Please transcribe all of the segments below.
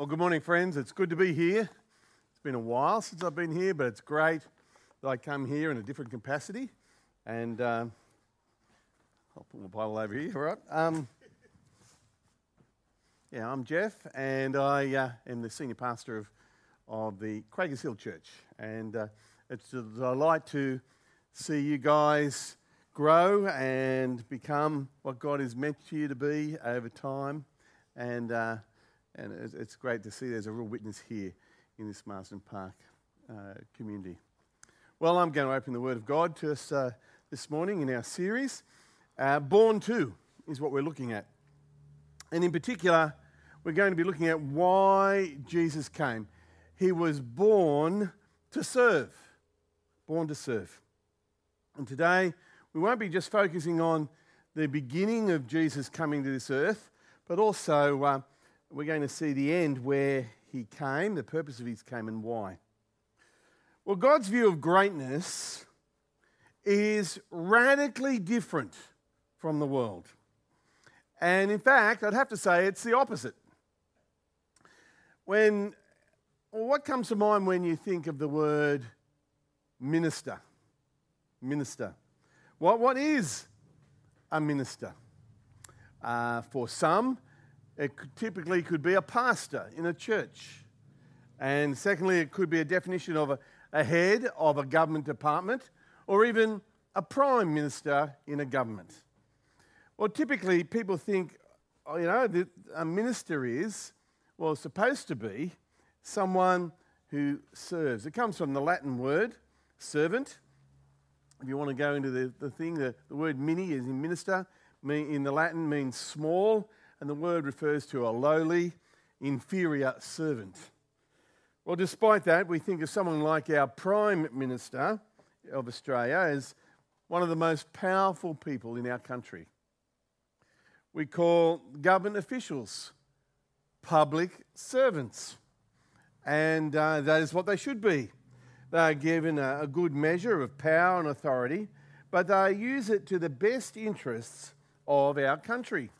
Well, good morning, friends. It's good to be here. It's been a while since I've been here, but it's great that I come here in a different capacity. And um, I'll put my Bible over here, all right? Um, yeah, I'm Jeff, and I uh, am the senior pastor of, of the Quakers Hill Church. And uh, it's a delight to see you guys grow and become what God has meant you to be over time. And uh, and it's great to see there's a real witness here in this Marsden Park uh, community. Well, I'm going to open the Word of God to us uh, this morning in our series. Uh, Born to is what we're looking at. And in particular, we're going to be looking at why Jesus came. He was born to serve. Born to serve. And today, we won't be just focusing on the beginning of Jesus coming to this earth, but also uh, we're going to see the end where he came, the purpose of his came, and why. Well, God's view of greatness is radically different from the world. And in fact, I'd have to say it's the opposite. When, well, what comes to mind when you think of the word minister? Minister. What, what is a minister? Uh, for some, it typically could be a pastor in a church. And secondly, it could be a definition of a, a head of a government department or even a prime minister in a government. Well, typically people think, oh, you know, that a minister is, well, supposed to be someone who serves. It comes from the Latin word servant. If you want to go into the, the thing, the, the word mini is in minister, in the Latin means small and the word refers to a lowly, inferior servant. Well, despite that, we think of someone like our Prime Minister of Australia as one of the most powerful people in our country. We call government officials public servants, and uh, that is what they should be. They are given a, a good measure of power and authority, but they use it to the best interests of our country.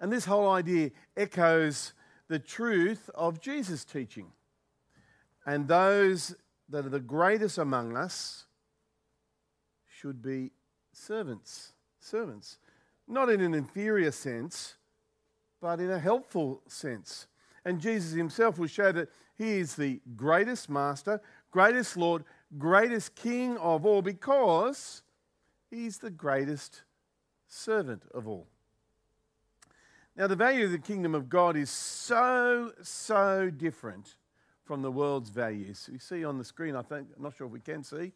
And this whole idea echoes the truth of Jesus' teaching. And those that are the greatest among us should be servants. Servants. Not in an inferior sense, but in a helpful sense. And Jesus himself will show that he is the greatest master, greatest Lord, greatest King of all because he's the greatest servant of all. Now, the value of the kingdom of God is so, so different from the world's values. You see on the screen, I think, I'm not sure if we can see.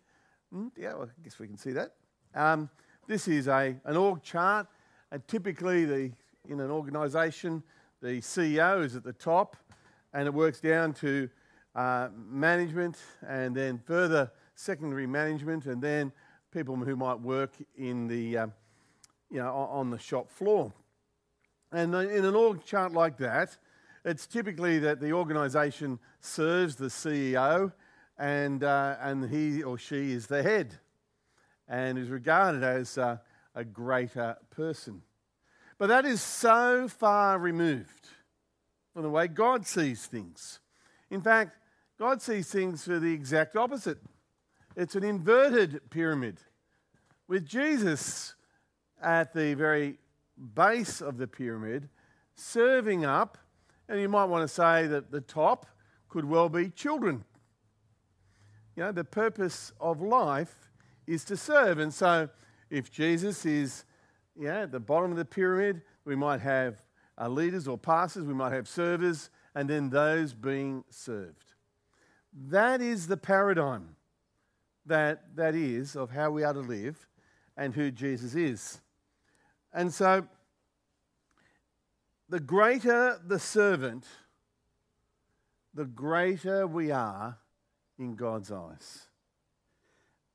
Mm, yeah, well, I guess we can see that. Um, this is a, an org chart, and typically the, in an organisation, the CEO is at the top, and it works down to uh, management, and then further secondary management, and then people who might work in the, uh, you know, on the shop floor. And in an org chart like that, it's typically that the organisation serves the CEO and, uh, and he or she is the head and is regarded as uh, a greater person. But that is so far removed from the way God sees things. In fact, God sees things for the exact opposite. It's an inverted pyramid with Jesus at the very base of the pyramid, serving up, and you might want to say that the top could well be children. You know, the purpose of life is to serve. And so if Jesus is yeah, at the bottom of the pyramid, we might have uh, leaders or pastors, we might have servers, and then those being served. That is the paradigm that, that is of how we are to live and who Jesus is. And so, the greater the servant, the greater we are in God's eyes.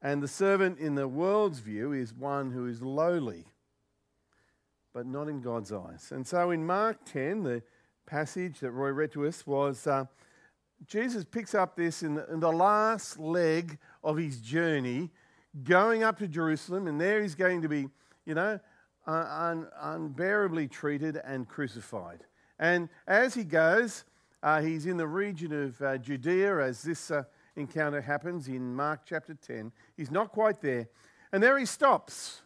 And the servant, in the world's view, is one who is lowly, but not in God's eyes. And so in Mark 10, the passage that Roy read to us was uh, Jesus picks up this in the, in the last leg of his journey, going up to Jerusalem, and there he's going to be, you know, un- unbearably treated and crucified. And as he goes, uh, he's in the region of uh, Judea as this uh, encounter happens in Mark chapter 10. He's not quite there. And there he stops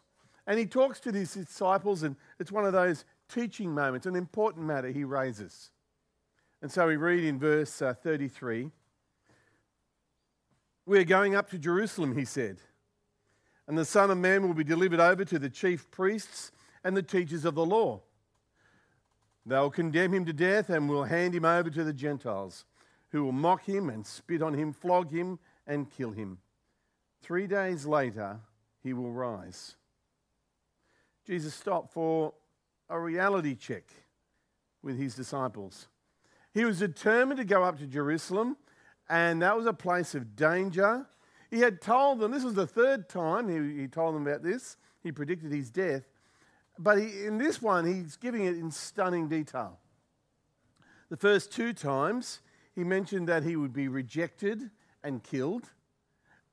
and he talks to his disciples, and it's one of those teaching moments, an important matter he raises. And so we read in verse uh, 33 We're going up to Jerusalem, he said, and the Son of Man will be delivered over to the chief priests and the teachers of the law. They'll condemn him to death and will hand him over to the Gentiles, who will mock him and spit on him, flog him, and kill him. Three days later, he will rise. Jesus stopped for a reality check with his disciples. He was determined to go up to Jerusalem, and that was a place of danger. He had told them, this was the third time he, he told them about this, he predicted his death. But he, in this one, he's giving it in stunning detail. The first two times, he mentioned that he would be rejected and killed,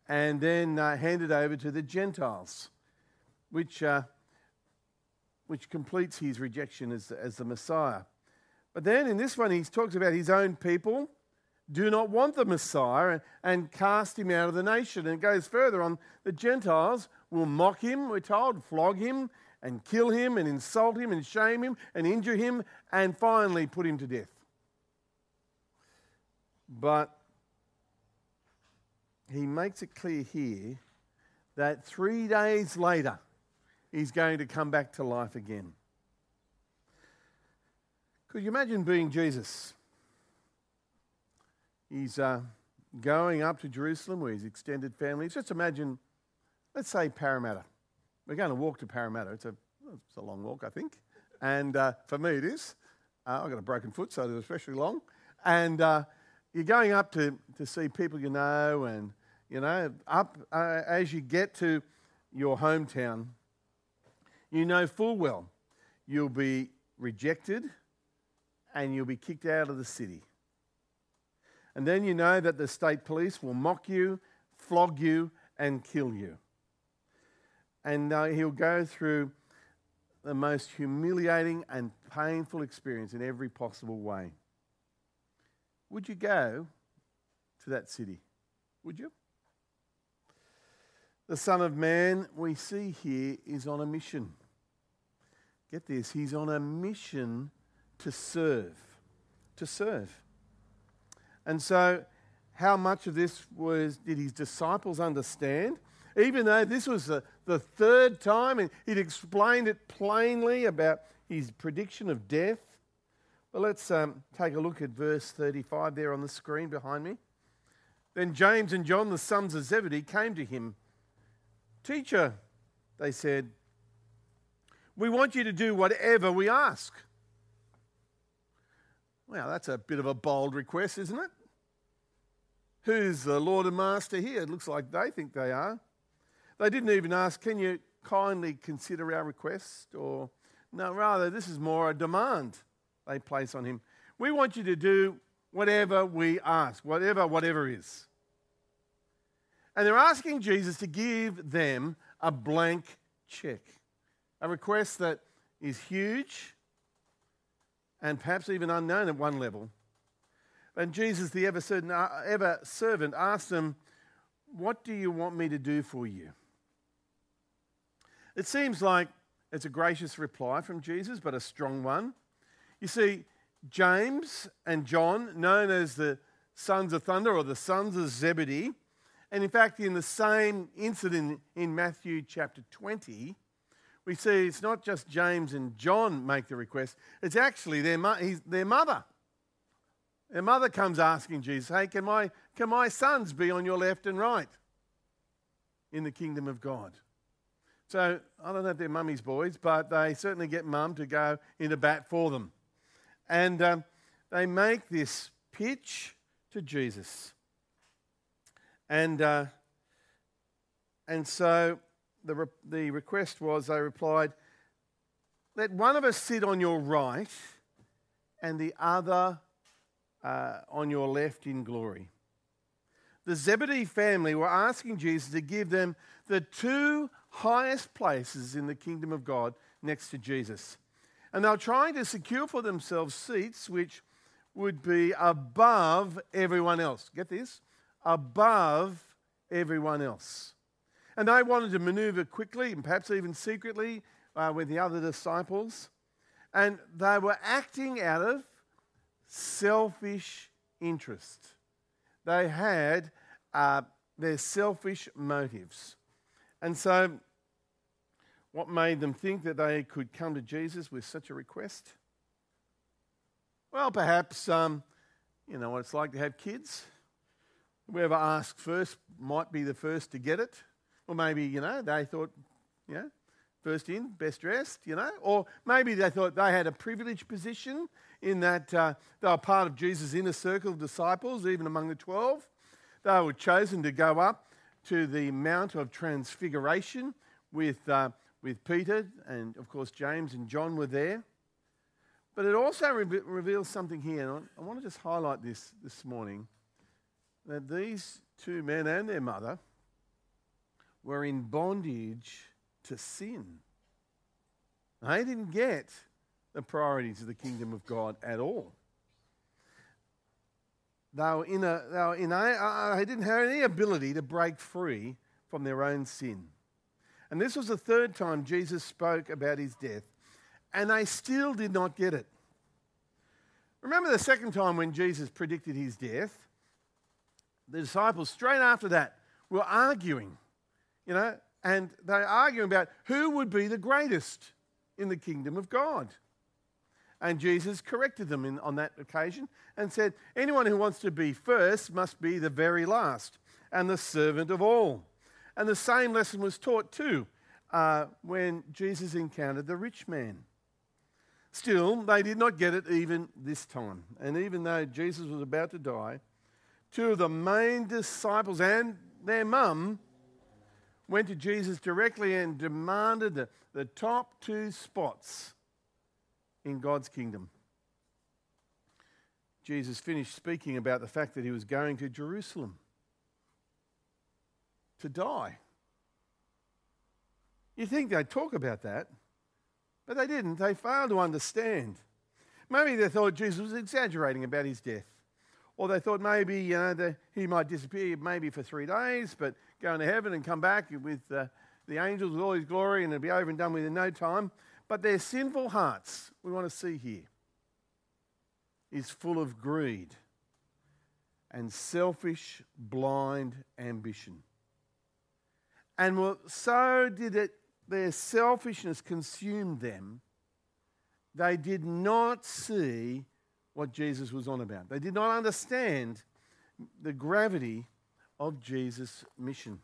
and then uh, handed over to the Gentiles, which, uh, which completes his rejection as, as the Messiah. But then in this one, he talks about his own people do not want the Messiah and, cast him out of the nation. And it goes further on the Gentiles will mock him, we're told, flog him, and kill him and insult him and shame him and injure him and finally put him to death. But he makes it clear here that three days later he's going to come back to life again. Could you imagine being Jesus? He's uh, going up to Jerusalem with his extended family. Just imagine, let's say Parramatta. We're going to walk to Parramatta. It's a, it's a long walk, I think. And uh, for me, it is. Uh, I've got a broken foot, so it's especially long. And uh, you're going up to, to see people you know, and, you know, up uh, as you get to your hometown, you know full well you'll be rejected and you'll be kicked out of the city. And then you know that the state police will mock you, flog you, and kill you and uh, he'll go through the most humiliating and painful experience in every possible way. Would you go to that city? Would you? The Son of Man we see here is on a mission. Get this, he's on a mission to serve. To serve. And so, how much of this was did his disciples understand? even though this was the, the third time and he'd explained it plainly about his prediction of death. But let's um, take a look at verse 35 there on the screen behind me. Then James and John, the sons of Zebedee, came to him. Teacher, they said, we want you to do whatever we ask. Well, that's a bit of a bold request, isn't it? Who's the Lord and Master here? It looks like they think they are. They didn't even ask, Can you kindly consider our request? Or, no, rather, this is more a demand they place on him. We want you to do whatever we ask, whatever, whatever is. And they're asking Jesus to give them a blank check, a request that is huge and perhaps even unknown at one level. And Jesus, the ever servant, uh, ever servant, asked them, What do you want me to do for you? It seems like it's a gracious reply from Jesus, but a strong one. You see, James and John, known as the sons of thunder or the sons of Zebedee, and in fact, in the same incident in Matthew chapter 20, we see it's not just James and John make the request, it's actually their, mo- their mother. Their mother comes asking Jesus, Hey, can my, can my sons be on your left and right in the kingdom of God? So I don't know if they're mummy's boys, but they certainly get mum to go into bat for them. And um, they make this pitch to Jesus. And, uh, and so the, re- the request was they replied, Let one of us sit on your right and the other uh, on your left in glory. The Zebedee family were asking Jesus to give them the two highest places in the kingdom of God next to Jesus. And they were trying to secure for themselves seats which would be above everyone else. Get this? Above everyone else. And they wanted to maneuver quickly and perhaps even secretly uh, with the other disciples. And they were acting out of selfish interest. They had uh, their selfish motives. And so, what made them think that they could come to Jesus with such a request? Well, perhaps, um, you know what it's like to have kids. Whoever asks first might be the first to get it. Or maybe, you know, they thought, you know, first in, best dressed, you know. Or maybe they thought they had a privileged position in that uh, they were part of Jesus' inner circle of disciples, even among the 12. They were chosen to go up to the Mount of Transfiguration with, uh, with Peter, and of course, James and John were there. But it also re- reveals something here, and I, I want to just highlight this this morning that these two men and their mother were in bondage to sin. They didn't get the priorities of the kingdom of God at all. They were in a, they, were in a, they didn't have any ability to break free from their own sin. And this was the third time Jesus spoke about his death, and they still did not get it. Remember the second time when Jesus predicted his death? The disciples, straight after that, were arguing, you know, and they're arguing about who would be the greatest in the kingdom of God. And Jesus corrected them in, on that occasion and said, Anyone who wants to be first must be the very last and the servant of all. And the same lesson was taught too uh, when Jesus encountered the rich man. Still, they did not get it even this time. And even though Jesus was about to die, two of the main disciples and their mum went to Jesus directly and demanded the, the top two spots in God's kingdom. Jesus finished speaking about the fact that he was going to Jerusalem to die. You think they'd talk about that, but they didn't. They failed to understand. Maybe they thought Jesus was exaggerating about his death. Or they thought maybe you know, that he might disappear maybe for three days, but go into heaven and come back with uh, the angels with all his glory and it'll be over and done with in no time. But their sinful hearts, we want to see here, is full of greed and selfish, blind ambition. And so did it, their selfishness consumed them. They did not see what Jesus was on about. They did not understand the gravity of Jesus' mission.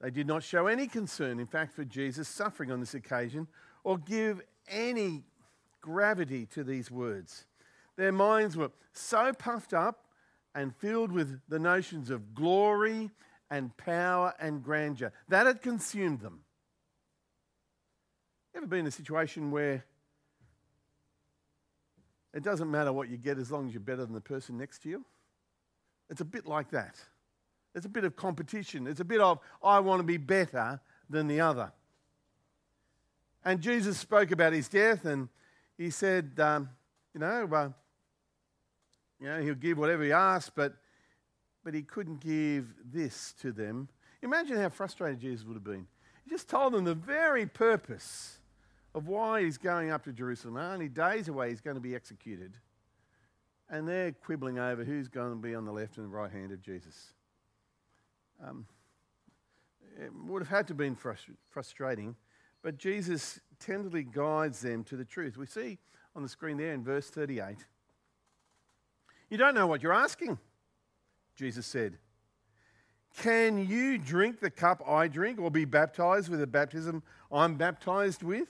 They did not show any concern, in fact, for Jesus' suffering on this occasion or give any gravity to these words. Their minds were so puffed up and filled with the notions of glory and power and grandeur. That had consumed them. Ever been in a situation where it doesn't matter what you get as long as you're better than the person next to you? It's a bit like that. It's a bit of competition. It's a bit of, I want to be better than the other. And Jesus spoke about his death and he said, um, you know, uh, you know, he'll give whatever he asks, but, but he couldn't give this to them. Imagine how frustrated Jesus would have been. He just told them the very purpose of why he's going up to Jerusalem. Only days away, he's going to be executed. And they're quibbling over who's going to be on the left and the right hand of Jesus. Um, it would have had to have been frustrating, but Jesus tenderly guides them to the truth. We see on the screen there in verse 38 You don't know what you're asking, Jesus said. Can you drink the cup I drink or be baptized with the baptism I'm baptized with?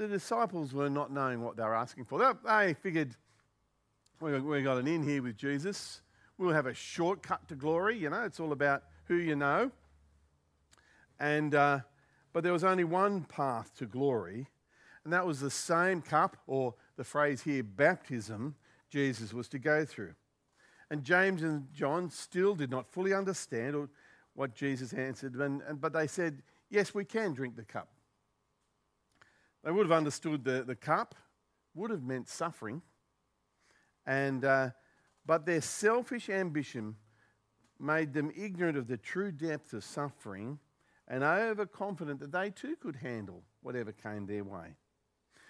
The disciples were not knowing what they were asking for. They figured, we got an in here with Jesus. We'll have a shortcut to glory. You know, it's all about who you know. And, uh, but there was only one path to glory, and that was the same cup, or the phrase here, baptism, Jesus was to go through. And James and John still did not fully understand what Jesus answered, and, and, but they said, Yes, we can drink the cup. They would have understood the, the cup would have meant suffering. And, uh, but their selfish ambition made them ignorant of the true depth of suffering and overconfident that they too could handle whatever came their way.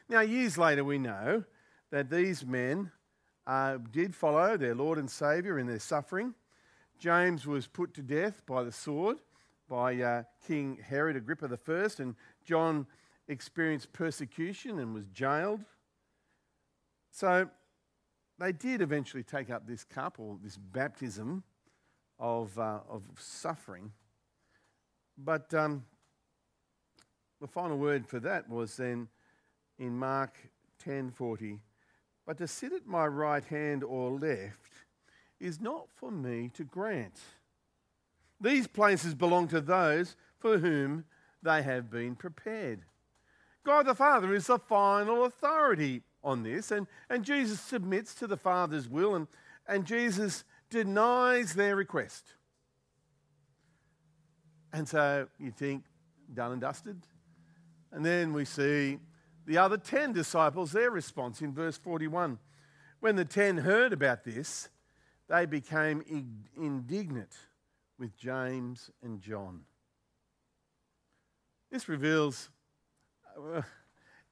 Now, years later, we know that these men uh, did follow their Lord and Saviour in their suffering. James was put to death by the sword by uh, King Herod Agrippa I, and John experienced persecution and was jailed. So they did eventually take up this cup or this baptism of, uh, of suffering. But um, the final word for that was then in Mark 10:40. But to sit at my right hand or left is not for me to grant. These places belong to those for whom they have been prepared. God the Father is the final authority on this, and, and Jesus submits to the Father's will, and, and Jesus denies their request. And so you think, done and dusted? And then we see the other 10 disciples, their response in verse 41. When the 10 heard about this, they became indignant with James and John. This reveals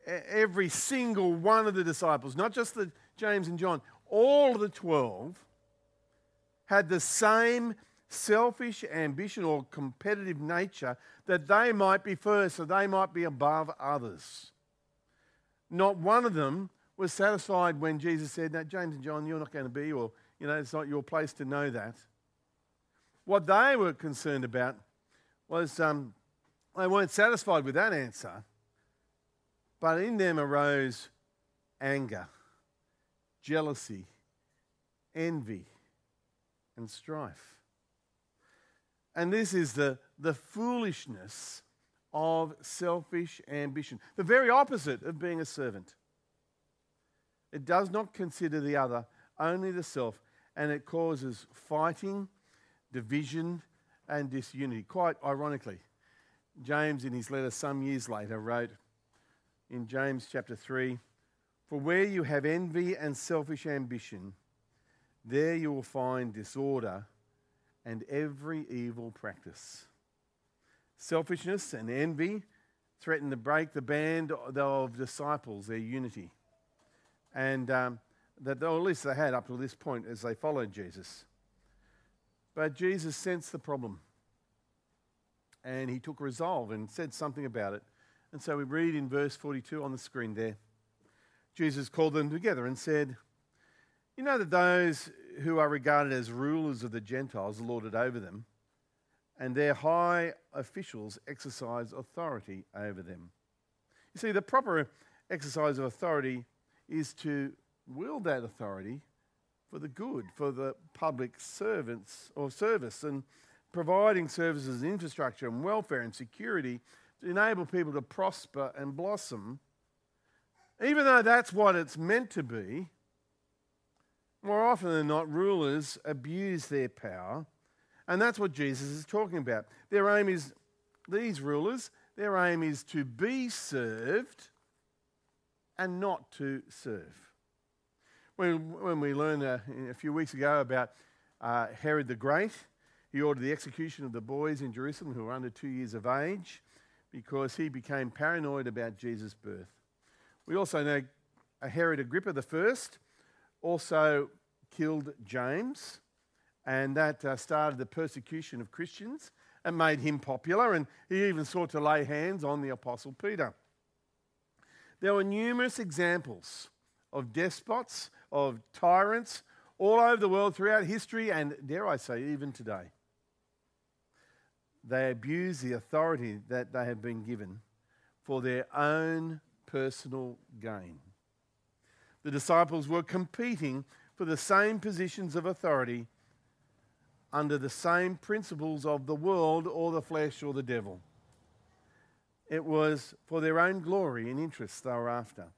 every single one of the disciples, not just the James and John, all of the 12 had the same selfish ambition or competitive nature that they might be first, so they might be above others. Not one of them was satisfied when Jesus said, No, James and John, you're not going to be, or, you know, it's not your place to know that. What they were concerned about was um, they weren't satisfied with that answer, but in them arose anger, jealousy, envy, and strife. And this is the, the foolishness of selfish ambition, the very opposite of being a servant. It does not consider the other, only the self, and it causes fighting, division, and disunity. Quite ironically, James, in his letter some years later, wrote in James chapter 3 For where you have envy and selfish ambition, there you will find disorder and every evil practice. Selfishness and envy threaten to break the band of disciples, their unity. And um, that, at least they had up to this point as they followed Jesus. But Jesus sensed the problem. And he took resolve and said something about it. And so we read in verse 42 on the screen there Jesus called them together and said, You know that those who are regarded as rulers of the Gentiles lord it over them, and their high officials exercise authority over them. You see, the proper exercise of authority is to wield that authority for the good, for the public servants or service, and providing services, infrastructure, and welfare and security to enable people to prosper and blossom. Even though that's what it's meant to be, more often than not, rulers abuse their power. And that's what Jesus is talking about. Their aim is, these rulers, their aim is to be served and not to serve. When, when we learned uh, a few weeks ago about uh, Herod the Great, he ordered the execution of the boys in Jerusalem who were under two years of age because he became paranoid about Jesus' birth. We also know Herod Agrippa I also killed James, and that uh, started the persecution of Christians and made him popular, and he even sought to lay hands on the Apostle Peter. There were numerous examples of despots, of tyrants, all over the world throughout history, and dare I say, even today. They abuse the authority that they have been given for their own personal gain. The disciples were competing for the same positions of authority under the same principles of the world or the flesh or the devil. It was for their own glory and interests they were after.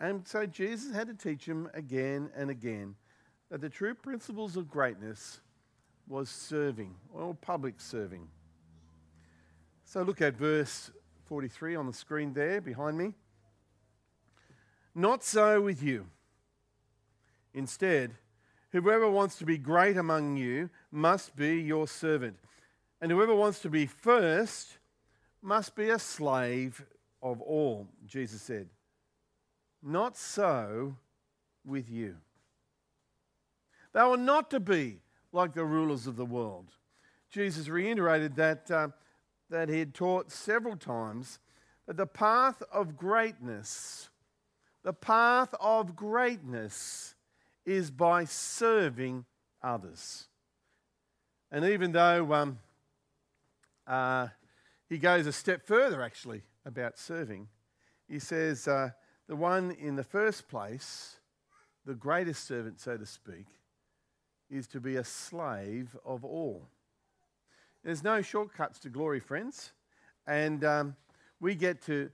And so Jesus had to teach them again and again that the true principles of greatness was serving, or public serving. So look at verse 43 on the screen there behind me. Not so with you. Instead, whoever wants to be great among you must be your servant, and whoever wants to be first must be a slave of all, Jesus said. Not so with you. They were not to be like the rulers of the world. Jesus reiterated that, uh, that he had taught several times that the path of greatness, the path of greatness is by serving others. And even though um, uh, he goes a step further, actually, about serving, he says, uh, the one in the first place, the greatest servant, so to speak, is to be a slave of all. There's no shortcuts to glory, friends. And um, we get to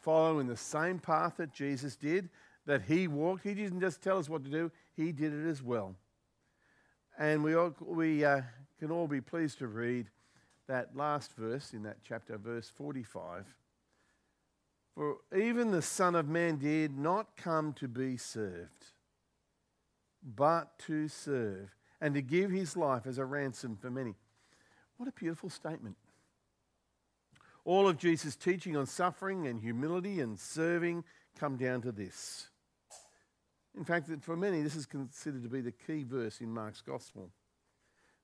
follow in the same path that Jesus did, that he walked. He didn't just tell us what to do, he did it as well. And we, all, we uh, can all be pleased to read that last verse in that chapter, verse 45. For even the Son of Man did not come to be served, but to serve, and to give his life as a ransom for many. What a beautiful statement. All of Jesus' teaching on suffering and humility and serving come down to this. In fact, for many, this is considered to be the key verse in Mark's Gospel.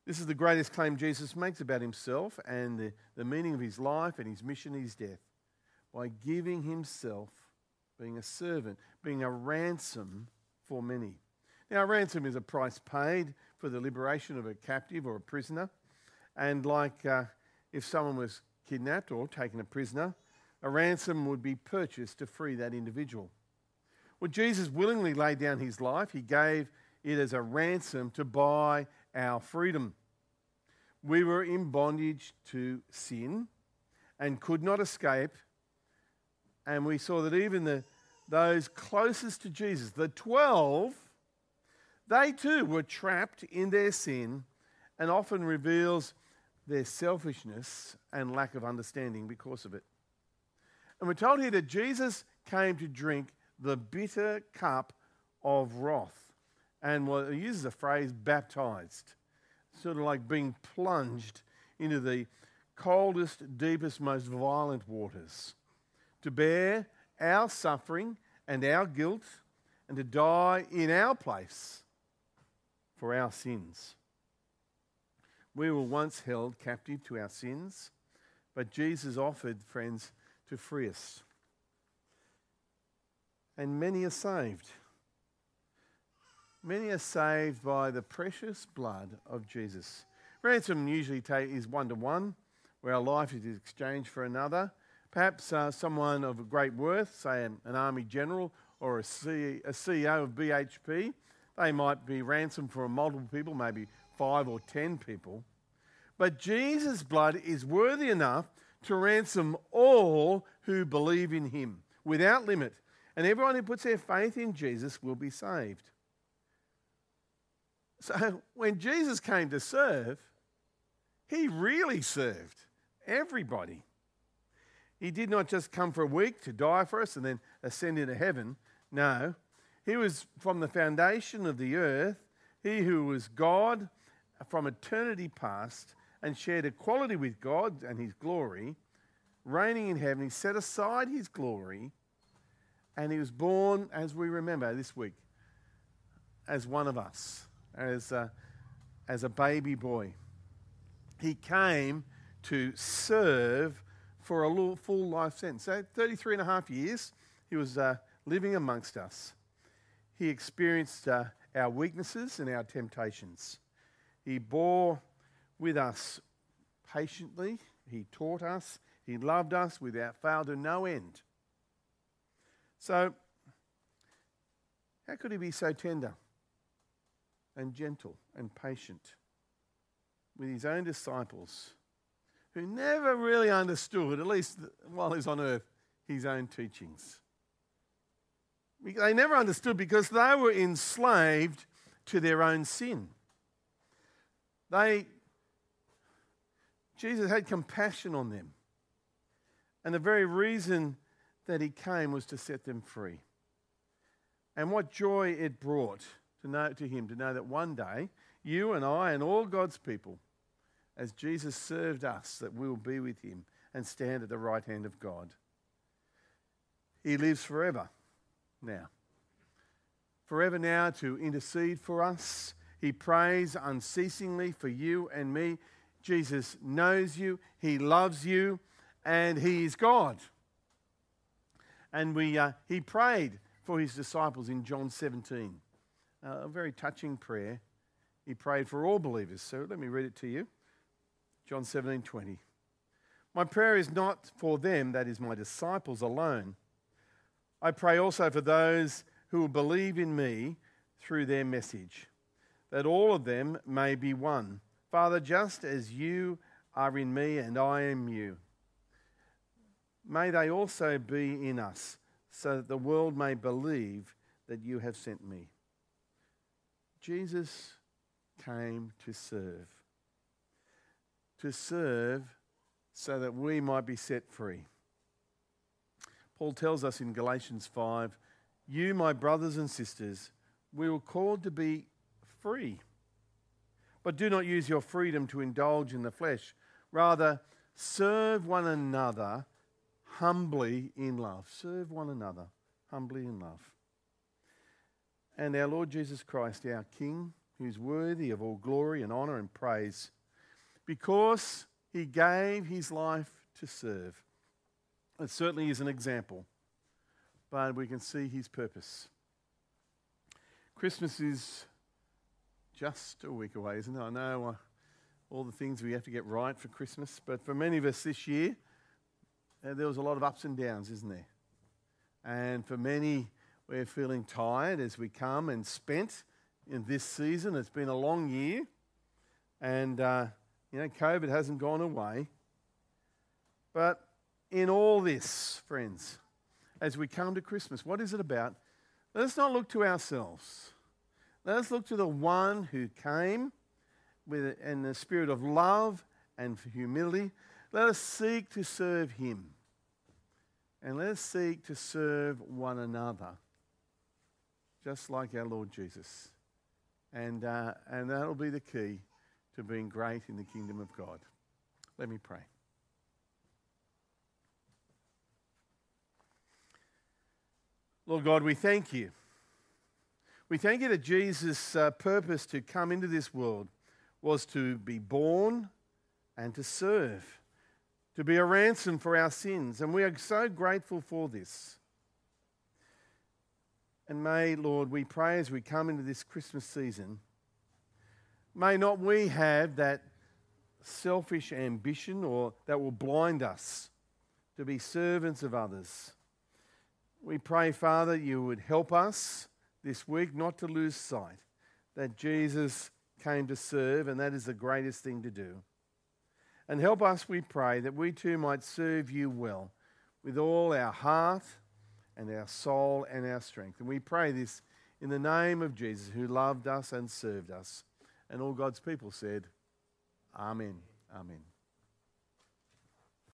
This is the greatest claim Jesus makes about himself and the, the meaning of his life and his mission, his death by giving himself, being a servant, being a ransom for many. Now, a ransom is a price paid for the liberation of a captive or a prisoner. And like uh, if someone was kidnapped or taken a prisoner, a ransom would be purchased to free that individual. Well, Jesus willingly laid down his life, he gave it as a ransom to buy our freedom. We were in bondage to sin and could not escape and we saw that even the, those closest to Jesus, the 12, they too were trapped in their sin and often reveals their selfishness and lack of understanding because of it. And we're told here that Jesus came to drink the bitter cup of wrath. And well, he uses the phrase baptized, sort of like being plunged into the coldest, deepest, most violent waters to bear our suffering and our guilt and to die in our place for our sins. We were once held captive to our sins, but Jesus offered, friends, to free us. And many are saved. Many are saved by the precious blood of Jesus. Ransom usually is one to one, where our life is exchanged for another. Perhaps uh, someone of great worth, say an, an army general or a, C, a CEO of BHP, they might be ransomed for multiple people, maybe five or ten people. But Jesus' blood is worthy enough to ransom all who believe in him without limit. And everyone who puts their faith in Jesus will be saved. So when Jesus came to serve, he really served everybody. He did not just come for a week to die for us and then ascend into heaven. No, he was from the foundation of the earth, he who was God from eternity past and shared equality with God and his glory, reigning in heaven. He set aside his glory and he was born, as we remember this week, as one of us, as a, as a baby boy. He came to serve for a full life sentence. So, 33 and a half years, he was uh, living amongst us. He experienced uh, our weaknesses and our temptations. He bore with us patiently. He taught us. He loved us without fail to no end. So, how could he be so tender and gentle and patient with his own disciples who never really understood, at least while he's on earth, his own teachings. They never understood because they were enslaved to their own sin. They, Jesus had compassion on them. And the very reason that he came was to set them free. And what joy it brought to know to him to know that one day you and I and all God's people, as Jesus served us, that we will be with him and stand at the right hand of God. He lives forever now. Forever now to intercede for us. He prays unceasingly for you and me. Jesus knows you, He loves you, and He is God. And we, uh, He prayed for His disciples in John 17, uh, a very touching prayer. He prayed for all believers. So let me read it to you. John 17, 20. My prayer is not for them, that is, my disciples alone. I pray also for those who will believe in me through their message, that all of them may be one. Father, just as you are in me and I am you, may they also be in us, so that the world may believe that you have sent me. Jesus came to serve. To serve so that we might be set free. Paul tells us in Galatians 5 You, my brothers and sisters, we were called to be free. But do not use your freedom to indulge in the flesh. Rather, serve one another humbly in love. Serve one another humbly in love. And our Lord Jesus Christ, our King, who's worthy of all glory and honour and praise, because he gave his life to serve. It certainly is an example, but we can see his purpose. Christmas is just a week away, isn't it? I know uh, all the things we have to get right for Christmas, but for many of us this year, uh, there was a lot of ups and downs, isn't there? And for many, we're feeling tired as we come and spent in this season. It's been a long year, and uh, you know, COVID hasn't gone away. But in all this, friends, as we come to Christmas, what is it about? Let us not look to ourselves. Let us look to the one who came with in the spirit of love and humility. Let us seek to serve him. And let us seek to serve one another, just like our Lord Jesus. And, uh, and that'll be the key to being great in the kingdom of God. Let me pray. Lord God, we thank you. We thank you that Jesus' uh, purpose to come into this world was to be born and to serve, to be a ransom for our sins. And we are so grateful for this. And may, Lord, we pray as we come into this Christmas season May not we have that selfish ambition or that will blind us to be servants of others. We pray, Father, you would help us this week not to lose sight that Jesus came to serve, and that is the greatest thing to do. And help us, we pray, that we too might serve you well with all our heart and our soul and our strength. And we pray this in the name of Jesus, who loved us and served us. And all God's people said, Amen. Amen.